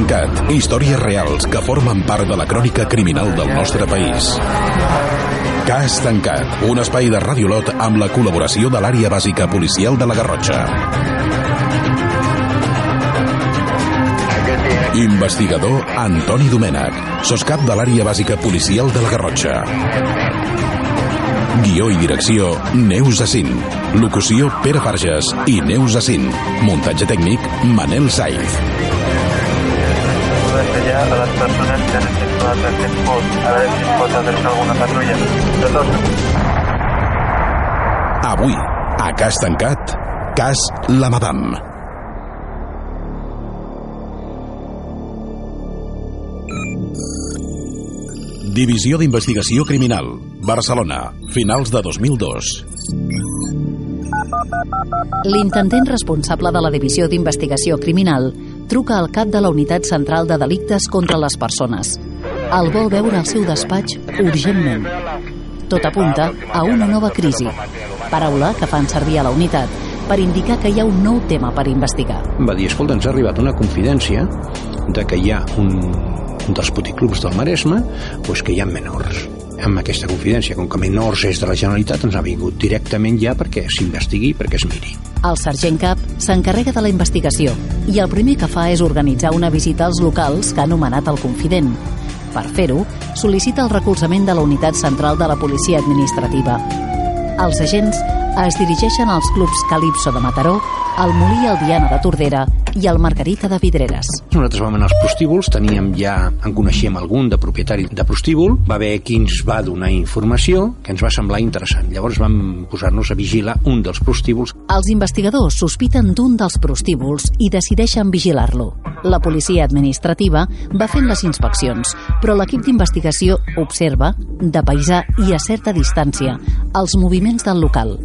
tancat. Històries reals que formen part de la crònica criminal del nostre país. Cas tancat. Un espai de Radiolot amb la col·laboració de l'àrea bàsica policial de la Garrotxa. Investigador Antoni Domènech, soscap de l'àrea bàsica policial de la Garrotxa. Guió i direcció Neus Assin. Locució Pere Farges i Neus Assin. Muntatge tècnic Manel Saiz. Ya a las personas que han efectuado el post, a ver si pot hacerse alguna patrulla. De dos. Avui, a Cas Tancat, Cas La Madame. Divisió d'Investigació Criminal, Barcelona, finals de 2002. L'intendent responsable de la Divisió d'Investigació Criminal truca al cap de la Unitat Central de Delictes contra les Persones. El vol veure al seu despatx urgentment. Tot apunta a una nova crisi. Paraula que fan servir a la unitat per indicar que hi ha un nou tema per investigar. va dir, escolta, ens ha arribat una confidència de que hi ha un, un dels puticlubs del Maresme doncs que hi ha menors amb aquesta confidència, com que menors és de la Generalitat ens ha vingut directament ja perquè s'investigui, perquè es miri El sergent cap s'encarrega de la investigació i el primer que fa és organitzar una visita als locals que ha anomenat el confident. Per fer-ho, sol·licita el recolzament de la Unitat Central de la Policia Administrativa. Els agents es dirigeixen als clubs Calipso de Mataró, el Molí el Diana de Tordera i el Margarita de Vidreres. Nosaltres vam anar als prostíbuls, teníem ja, en coneixíem algun de propietari de prostíbul, va haver qui ens va donar informació que ens va semblar interessant. Llavors vam posar-nos a vigilar un dels prostíbuls. Els investigadors sospiten d'un dels prostíbuls i decideixen vigilar-lo. La policia administrativa va fent les inspeccions, però l'equip d'investigació observa, de paisà i a certa distància, els moviments del local.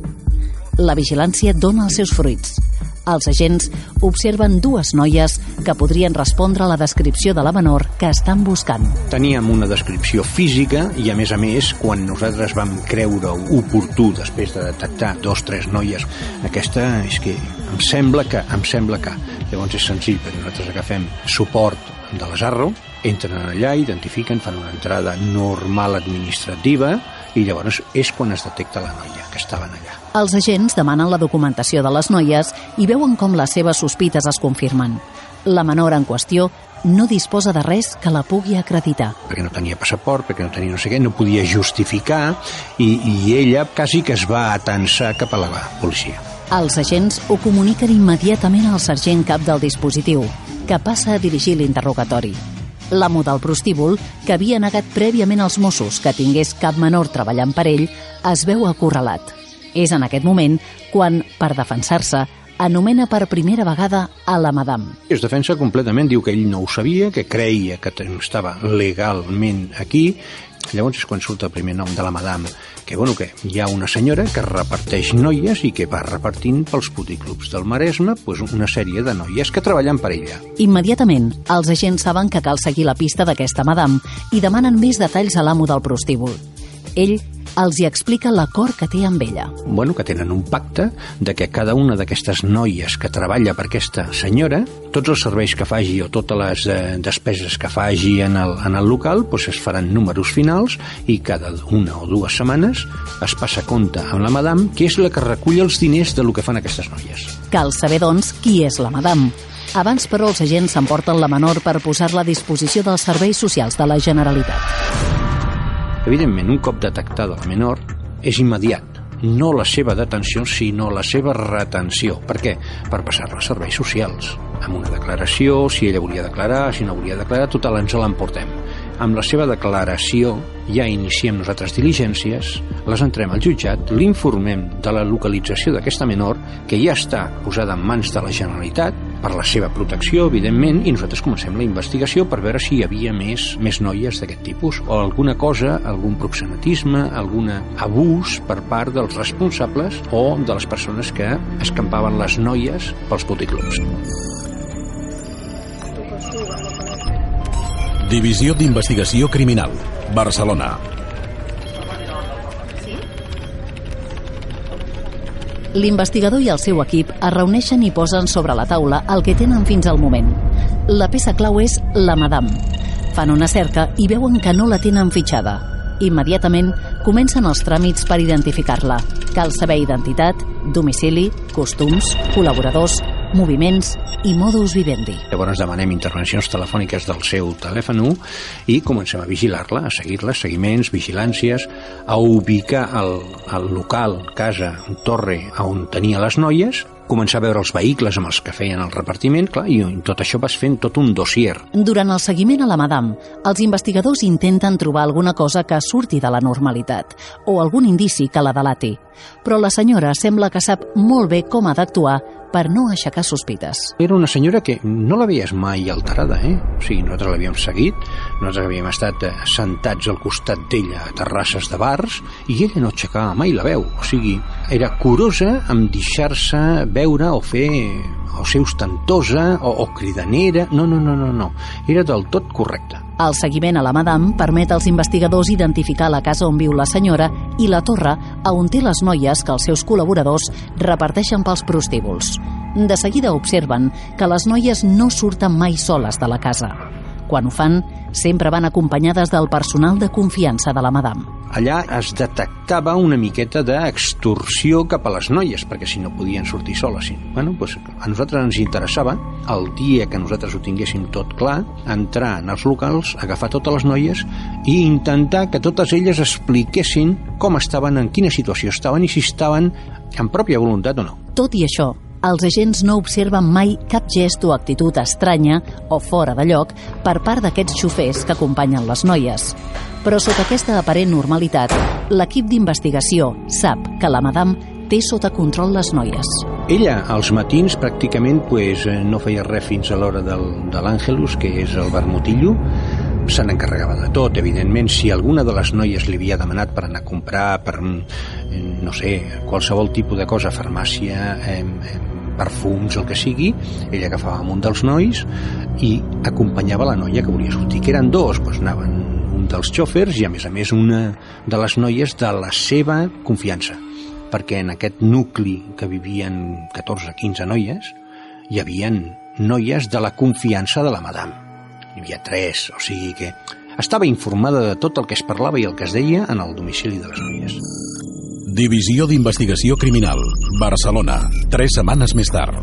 La vigilància dona els seus fruits. Els agents observen dues noies que podrien respondre a la descripció de la menor que estan buscant. Teníem una descripció física i, a més a més, quan nosaltres vam creure oportú, després de detectar dos o tres noies, aquesta és que em sembla que, em sembla que. Llavors és senzill, perquè nosaltres agafem suport de les Arro, entren allà, identifiquen, fan una entrada normal administrativa i llavors és quan es detecta la noia que estaven allà. Els agents demanen la documentació de les noies i veuen com les seves sospites es confirmen. La menor en qüestió no disposa de res que la pugui acreditar. perquè no tenia passaport, perquè no tenia no sé què, no podia justificar i, i ella quasi que es va atensar cap a la policia. Els agents ho comuniquen immediatament al sergent cap del dispositiu, que passa a dirigir l'interrogatori. L'amo del prostíbul, que havia negat prèviament als Mossos que tingués cap menor treballant per ell, es veu acorralat. És en aquest moment quan, per defensar-se, anomena per primera vegada a la madame. Es defensa completament, diu que ell no ho sabia, que creia que estava legalment aquí, llavors quan surt el primer nom de la madame, que, bueno, que hi ha una senyora que reparteix noies i que va repartint pels puticlubs del Maresme pues, una sèrie de noies que treballen per ella. Immediatament, els agents saben que cal seguir la pista d'aquesta madame i demanen més detalls a l'amo del prostíbul. Ell els hi explica l'acord que té amb ella. Bueno, que tenen un pacte de que cada una d'aquestes noies que treballa per aquesta senyora, tots els serveis que faci o totes les eh, despeses que faci en el, en el local, doncs es faran números finals i cada una o dues setmanes es passa compte amb la madame, que és la que recull els diners de lo que fan aquestes noies. Cal saber, doncs, qui és la madame. Abans, però, els agents s'emporten la menor per posar-la a disposició dels serveis socials de la Generalitat. Evidentment, un cop detectada la menor, és immediat. No la seva detenció, sinó la seva retenció. Per què? Per passar-la als serveis socials. Amb una declaració, si ella volia declarar, si no volia declarar, total, ens l'emportem. Amb la seva declaració ja iniciem nosaltres diligències, les entrem al jutjat, l'informem de la localització d'aquesta menor, que ja està posada en mans de la Generalitat, per la seva protecció, evidentment, i nosaltres comencem la investigació per veure si hi havia més, més noies d'aquest tipus, o alguna cosa, algun proxenetisme, algun abús per part dels responsables o de les persones que escampaven les noies pels puticlubs. Divisió d'Investigació Criminal, Barcelona. L'investigador i el seu equip es reuneixen i posen sobre la taula el que tenen fins al moment. La peça clau és la madame. Fan una cerca i veuen que no la tenen fitxada. Immediatament comencen els tràmits per identificar-la. Cal saber identitat, domicili, costums, col·laboradors, moviments i modus vivendi. Llavors demanem intervencions telefòniques del seu telèfon i comencem a vigilar-la, a seguir-la, seguiments, vigilàncies, a ubicar el, el local, casa, torre on tenia les noies començar a veure els vehicles amb els que feien el repartiment, clar, i tot això vas fent tot un dossier. Durant el seguiment a la madame, els investigadors intenten trobar alguna cosa que surti de la normalitat o algun indici que la delati. Però la senyora sembla que sap molt bé com ha d'actuar per no aixecar sospites. Era una senyora que no la mai alterada, eh? O sigui, nosaltres l'havíem seguit, nosaltres havíem estat eh, sentats al costat d'ella a terrasses de bars i ella no aixecava mai la veu. O sigui, era curosa amb deixar-se veure o fer o ser ostentosa o, o cridanera. No, no, no, no, no. Era del tot correcte. El seguiment a la madame permet als investigadors identificar la casa on viu la senyora i la torre a on té les noies que els seus col·laboradors reparteixen pels prostíbuls. De seguida observen que les noies no surten mai soles de la casa. Quan ho fan, sempre van acompanyades del personal de confiança de la madame. Allà es detectava una miqueta d'extorsió cap a les noies, perquè si no podien sortir soles. Sí. Bueno, doncs a nosaltres ens interessava, el dia que nosaltres ho tinguéssim tot clar, entrar en els locals, agafar totes les noies i intentar que totes elles expliquessin com estaven, en quina situació estaven i si estaven en pròpia voluntat o no. Tot i això, els agents no observen mai cap gest o actitud estranya o fora de lloc per part d'aquests xofers que acompanyen les noies. Però sota aquesta aparent normalitat, l'equip d'investigació sap que la madame té sota control les noies. Ella, als matins, pràcticament pues, eh, no feia res fins a l'hora de l'Àngelus, que és el vermutillo, se n'encarregava de tot, evidentment, si alguna de les noies li havia demanat per anar a comprar, per, mm, no sé, qualsevol tipus de cosa, farmàcia, eh, eh, perfums, el que sigui, ella agafava un dels nois i acompanyava la noia que volia sortir, que eren dos, doncs anaven un dels xòfers i a més a més una de les noies de la seva confiança perquè en aquest nucli que vivien 14-15 noies hi havien noies de la confiança de la madame hi havia tres, o sigui que estava informada de tot el que es parlava i el que es deia en el domicili de les noies. Divisió d'Investigació Criminal, Barcelona, tres setmanes més tard.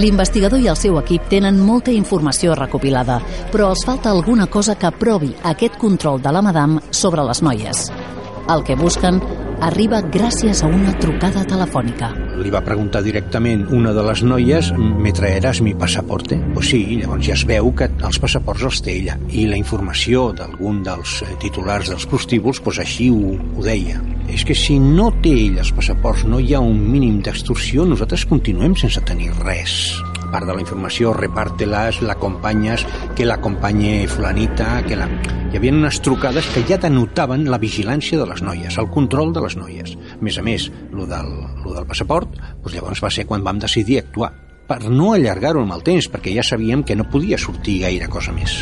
L'investigador i el seu equip tenen molta informació recopilada, però els falta alguna cosa que provi aquest control de la madame sobre les noies. El que busquen arriba gràcies a una trucada telefònica. Li va preguntar directament una de les noies «Me traeràs mi passaporte?» Pues sí, llavors ja es veu que els passaports els té ella i la informació d'algun dels eh, titulars dels prostíbuls pues així ho, ho deia. És que si no té ell els passaports, no hi ha un mínim d'extorsió, nosaltres continuem sense tenir res part de la informació, repàrteles, l'acompanyes, que l'acompanye fulanita, que la... Hi havia unes trucades que ja denotaven la vigilància de les noies, el control de les noies. A més a més, lo del, lo del passaport, doncs llavors va ser quan vam decidir actuar per no allargar-ho amb el temps, perquè ja sabíem que no podia sortir gaire cosa més.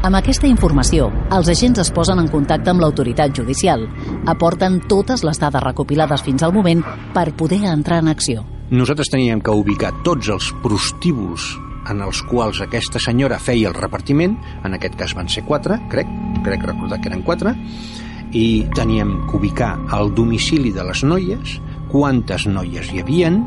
Amb aquesta informació, els agents es posen en contacte amb l'autoritat judicial, aporten totes les dades recopilades fins al moment per poder entrar en acció. Nosaltres teníem que ubicar tots els prostíbuls en els quals aquesta senyora feia el repartiment, en aquest cas van ser quatre, crec, crec recordar que eren quatre, i teníem que ubicar el domicili de les noies, quantes noies hi havien,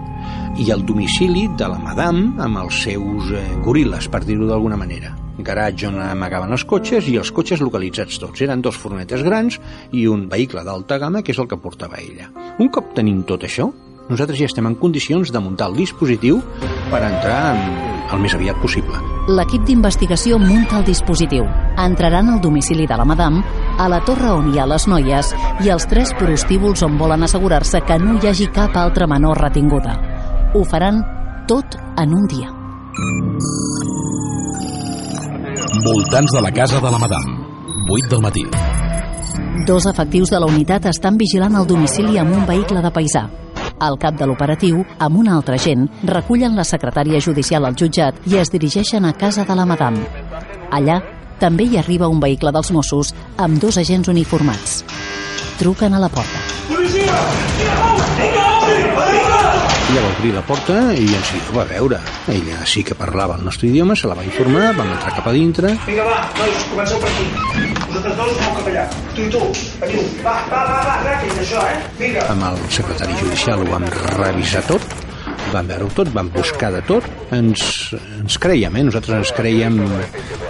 i el domicili de la madame amb els seus eh, goril·les, per dir-ho d'alguna manera garatge on amagaven els cotxes i els cotxes localitzats tots. Eren dos furnetes grans i un vehicle d'alta gamma que és el que portava ella. Un cop tenim tot això, nosaltres ja estem en condicions de muntar el dispositiu per entrar el més aviat possible. L'equip d'investigació munta el dispositiu. Entraran al domicili de la madame, a la torre on hi ha les noies i als tres prostíbuls on volen assegurar-se que no hi hagi cap altra menor retinguda. Ho faran tot en un dia. Voltants de la casa de la madame. 8 del matí. Dos efectius de la unitat estan vigilant el domicili amb un vehicle de paisà. Al cap de l'operatiu, amb un altre agent, recullen la secretària judicial al jutjat i es dirigeixen a casa de la madame. Allà també hi arriba un vehicle dels Mossos amb dos agents uniformats. Truquen a la porta. Llavors obrir la porta i ens hi va veure. Ella sí que parlava el nostre idioma, se la va informar, vam entrar cap a dintre. Vinga, va, nois, comenceu per aquí. Vosaltres dos aneu cap allà. Tu i tu, veniu. Va, va, va, va, ràpid, això, eh? Vinga. Amb el secretari judicial ho vam revisar tot, vam veure tot, vam buscar de tot, ens, ens creiem, eh? nosaltres ens creiem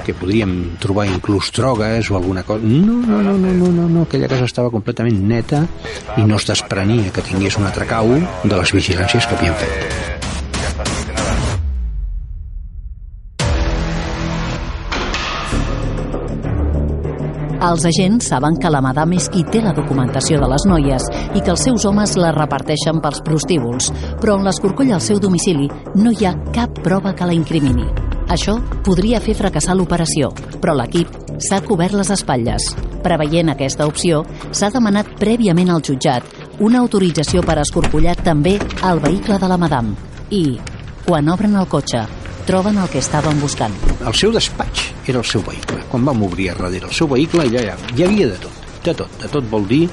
que podríem trobar inclús drogues o alguna cosa. No, no, no, no, no, no, no. aquella casa estava completament neta i no es desprenia que tingués un atracau de les vigilàncies que havien fet. Els agents saben que la madame és qui té la documentació de les noies i que els seus homes la reparteixen pels prostíbuls, però en l'escorcoll al seu domicili no hi ha cap prova que la incrimini. Això podria fer fracassar l'operació, però l'equip s'ha cobert les espatlles. Preveient aquesta opció, s'ha demanat prèviament al jutjat una autorització per escorcollar també el vehicle de la madame. I, quan obren el cotxe, troben el que estaven buscant. El seu despatx era el seu vehicle. Quan vam obrir a darrere el seu vehicle, ja, hi havia de tot. De tot, de tot vol dir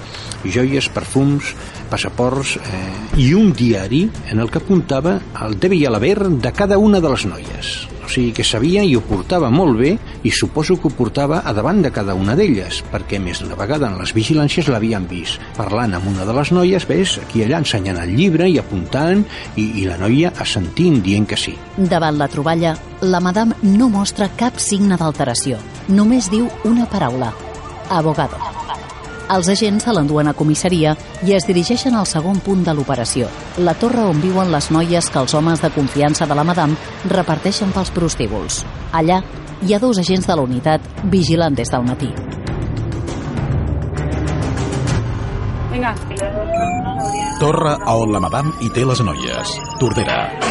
joies, perfums, passaports eh, i un diari en el que apuntava el debe i l'haver de cada una de les noies sigui que sabia i ho portava molt bé i suposo que ho portava a davant de cada una d'elles, perquè més d'una vegada en les vigilàncies l'havien vist, parlant amb una de les noies, ves, aquí allà ensenyant el llibre i apuntant, i, i la noia assentint, dient que sí. Davant la troballa, la madame no mostra cap signe d'alteració. Només diu una paraula. Abogado. Els agents se l'enduen a comissaria i es dirigeixen al segon punt de l'operació, la torre on viuen les noies que els homes de confiança de la madame reparteixen pels prostíbuls. Allà hi ha dos agents de la unitat vigilant des del matí. Vinga. Torre a on la madame hi té les noies. Tordera.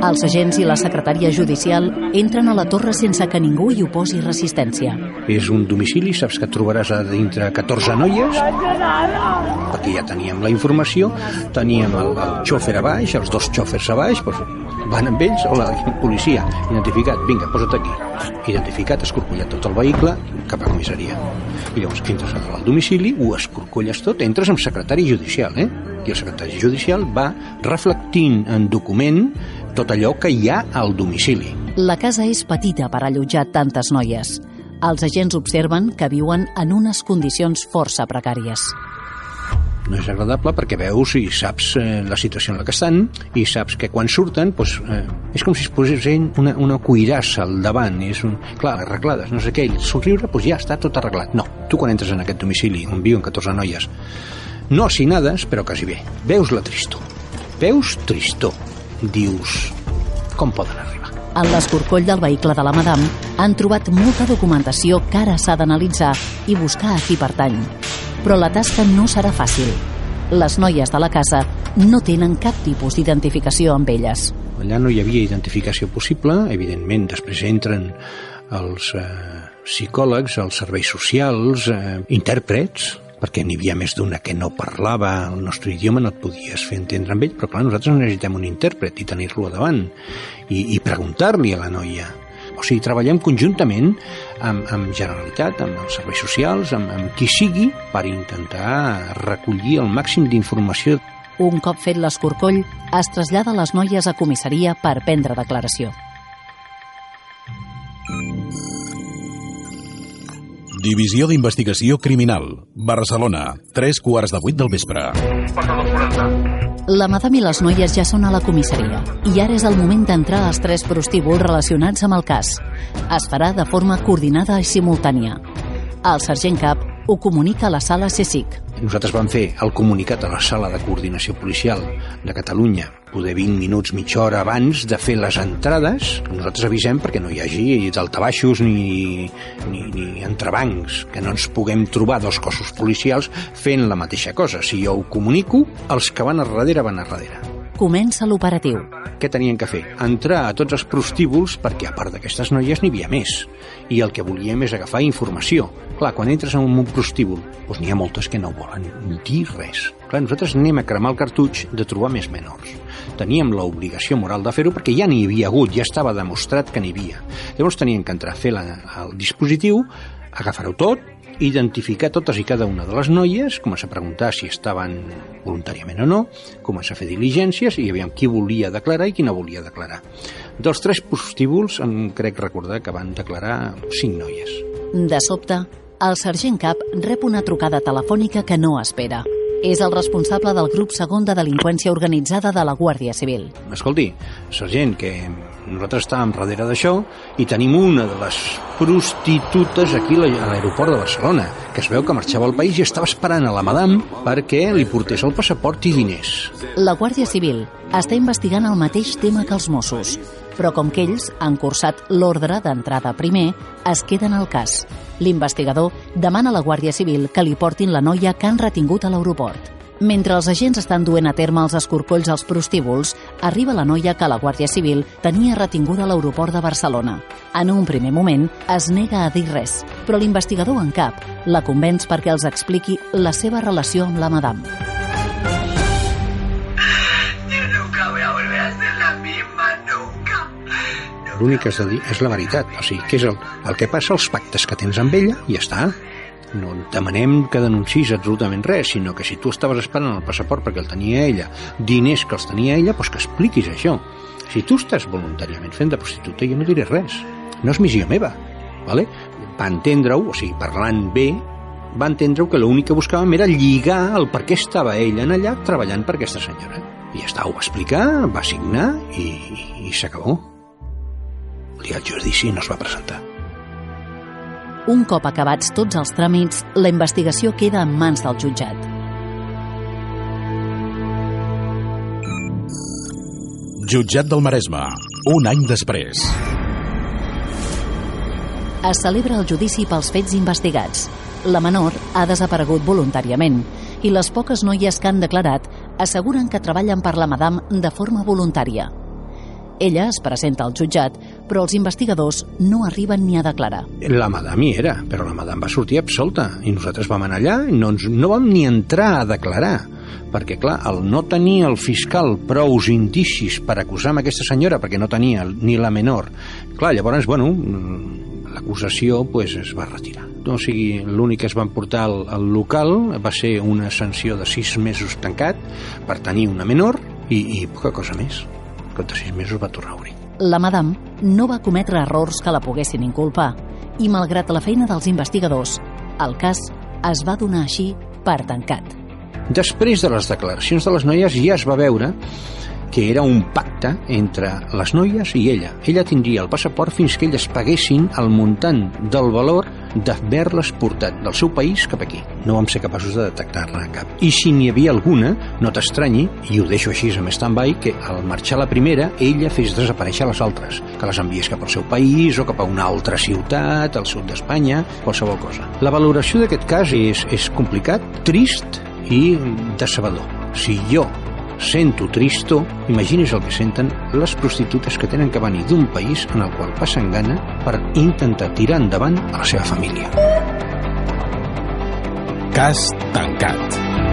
Els agents i la secretària judicial entren a la torre sense que ningú hi oposi resistència. És un domicili, saps que et trobaràs a dintre 14 noies, perquè ja teníem la informació, teníem el, el xòfer a baix, els dos xòfers a baix, doncs van amb ells, hola, policia, identificat, vinga, posa't aquí. Identificat, escorcollat tot el vehicle, cap a comissaria. I llavors entres al domicili, ho escorcolles tot, entres amb secretari judicial, eh? I el secretari judicial va reflectint en document tot allò que hi ha al domicili. La casa és petita per allotjar tantes noies. Els agents observen que viuen en unes condicions força precàries. No és agradable perquè veus i saps eh, la situació en la que estan i saps que quan surten doncs, eh, és com si es posessin una, una cuirassa al davant. És un, clar, arreglades, no sé què, i somriure doncs ja està tot arreglat. No, tu quan entres en aquest domicili on viuen 14 noies, no assinades, però quasi bé, veus la tristor. Veus tristor dius com poden arribar. En l'escorcoll del vehicle de la madame han trobat molta documentació que ara s'ha d'analitzar i buscar a qui pertany. Però la tasca no serà fàcil. Les noies de la casa no tenen cap tipus d'identificació amb elles. Allà no hi havia identificació possible, evidentment després entren els eh, psicòlegs, els serveis socials, eh, intèrprets, perquè n'hi havia més d'una que no parlava el nostre idioma, no et podies fer entendre amb ell, però clar, nosaltres necessitem un intèrpret i tenir-lo davant i, i preguntar-li a la noia. O sigui, treballem conjuntament amb, amb Generalitat, amb els serveis socials, amb, amb qui sigui, per intentar recollir el màxim d'informació. Un cop fet l'escorcoll, es trasllada les noies a comissaria per prendre declaració. Divisió d'Investigació Criminal. Barcelona. 3 quarts de 8 del vespre. La madame i les noies ja són a la comissaria i ara és el moment d'entrar als tres prostíbuls relacionats amb el cas. Es farà de forma coordinada i simultània. El sergent cap ho comunica a la sala CSIC. Nosaltres vam fer el comunicat a la sala de coordinació policial de Catalunya poder 20 minuts, mitja hora abans de fer les entrades. Nosaltres avisem perquè no hi hagi daltabaixos ni, ni, ni entrebancs, que no ens puguem trobar dos cossos policials fent la mateixa cosa. Si jo ho comunico, els que van a darrere van a darrere. Comença l'operatiu. Què tenien que fer? Entrar a tots els prostíbuls perquè a part d'aquestes noies n'hi havia més. I el que volíem és agafar informació. Clar, quan entres en un prostíbul, doncs n'hi ha moltes que no volen dir res. Clar, nosaltres anem a cremar el cartutx de trobar més menors. Teníem l'obligació moral de fer-ho perquè ja n'hi havia hagut, ja estava demostrat que n'hi havia. Llavors teníem que entrar a fer la, el dispositiu, agafar-ho tot, identificar totes i cada una de les noies, començar a preguntar si estaven voluntàriament o no, començar a fer diligències i aviam qui volia declarar i qui no volia declarar. Dels tres prostíbuls em crec recordar que van declarar cinc noies. De sobte, el sergent cap rep una trucada telefònica que no espera. És el responsable del grup segon de delinqüència organitzada de la Guàrdia Civil. Escolti, sergent, que nosaltres estàvem darrere d'això i tenim una de les prostitutes aquí a l'aeroport de Barcelona, que es veu que marxava al país i estava esperant a la madame perquè li portés el passaport i diners. La Guàrdia Civil està investigant el mateix tema que els Mossos, però com que ells han cursat l'ordre d'entrada primer, es queden al cas. L'investigador demana a la Guàrdia Civil que li portin la noia que han retingut a l'aeroport. Mentre els agents estan duent a terme els escorcolls als prostíbuls, arriba la noia que la Guàrdia Civil tenia retinguda a l'aeroport de Barcelona. En un primer moment, es nega a dir res, però l'investigador en cap la convenç perquè els expliqui la seva relació amb la madame. L'únic que has de dir és la veritat. O sigui, què és el, el que passa, els pactes que tens amb ella, i ja està. No demanem que denunciïs absolutament res, sinó que si tu estaves esperant el passaport perquè el tenia ella, diners que els tenia ella, doncs que expliquis això. Si tu estàs voluntàriament fent de prostituta, jo no diré res. No és missió meva. Vale? Va entendre-ho, o sigui, parlant bé, va entendre que l'únic que buscàvem era lligar el per què estava ella en allà treballant per aquesta senyora. I ja està, ho va explicar, va signar i, i, i s'acabó. El dia del judici no es va presentar. Un cop acabats tots els tràmits, la investigació queda en mans del jutjat. Jutjat del Maresme, un any després. Es celebra el judici pels fets investigats. La menor ha desaparegut voluntàriament i les poques noies que han declarat asseguren que treballen per la madame de forma voluntària. Ella es presenta al jutjat, però els investigadors no arriben ni a declarar. La madame hi era, però la madame va sortir absolta i nosaltres vam anar allà i no, ens, no vam ni entrar a declarar perquè, clar, el no tenir el fiscal prous indicis per acusar amb aquesta senyora, perquè no tenia ni la menor, clar, llavors, bueno, l'acusació pues, es va retirar. O sigui, l'únic que es van portar al, al local va ser una sanció de sis mesos tancat per tenir una menor i, i poca cosa més. Al cap de sis mesos va tornar a obrir. La madame no va cometre errors que la poguessin inculpar i, malgrat la feina dels investigadors, el cas es va donar així per tancat. Després de les declaracions de les noies ja es va veure que era un pacte entre les noies i ella. Ella tindria el passaport fins que elles paguessin el muntant del valor d'haver-les portat del seu país cap aquí. No vam ser capaços de detectar-ne cap. I si n'hi havia alguna, no t'estranyi, i ho deixo així amb stand-by, que al marxar la primera, ella fes desaparèixer les altres, que les enviés cap al seu país o cap a una altra ciutat, al sud d'Espanya, qualsevol cosa. La valoració d'aquest cas és, és complicat, trist i decebedor. Si jo sento tristo, imagini's el que senten les prostitutes que tenen que venir d'un país en el qual passen gana per intentar tirar endavant a la seva família. Cas tancat.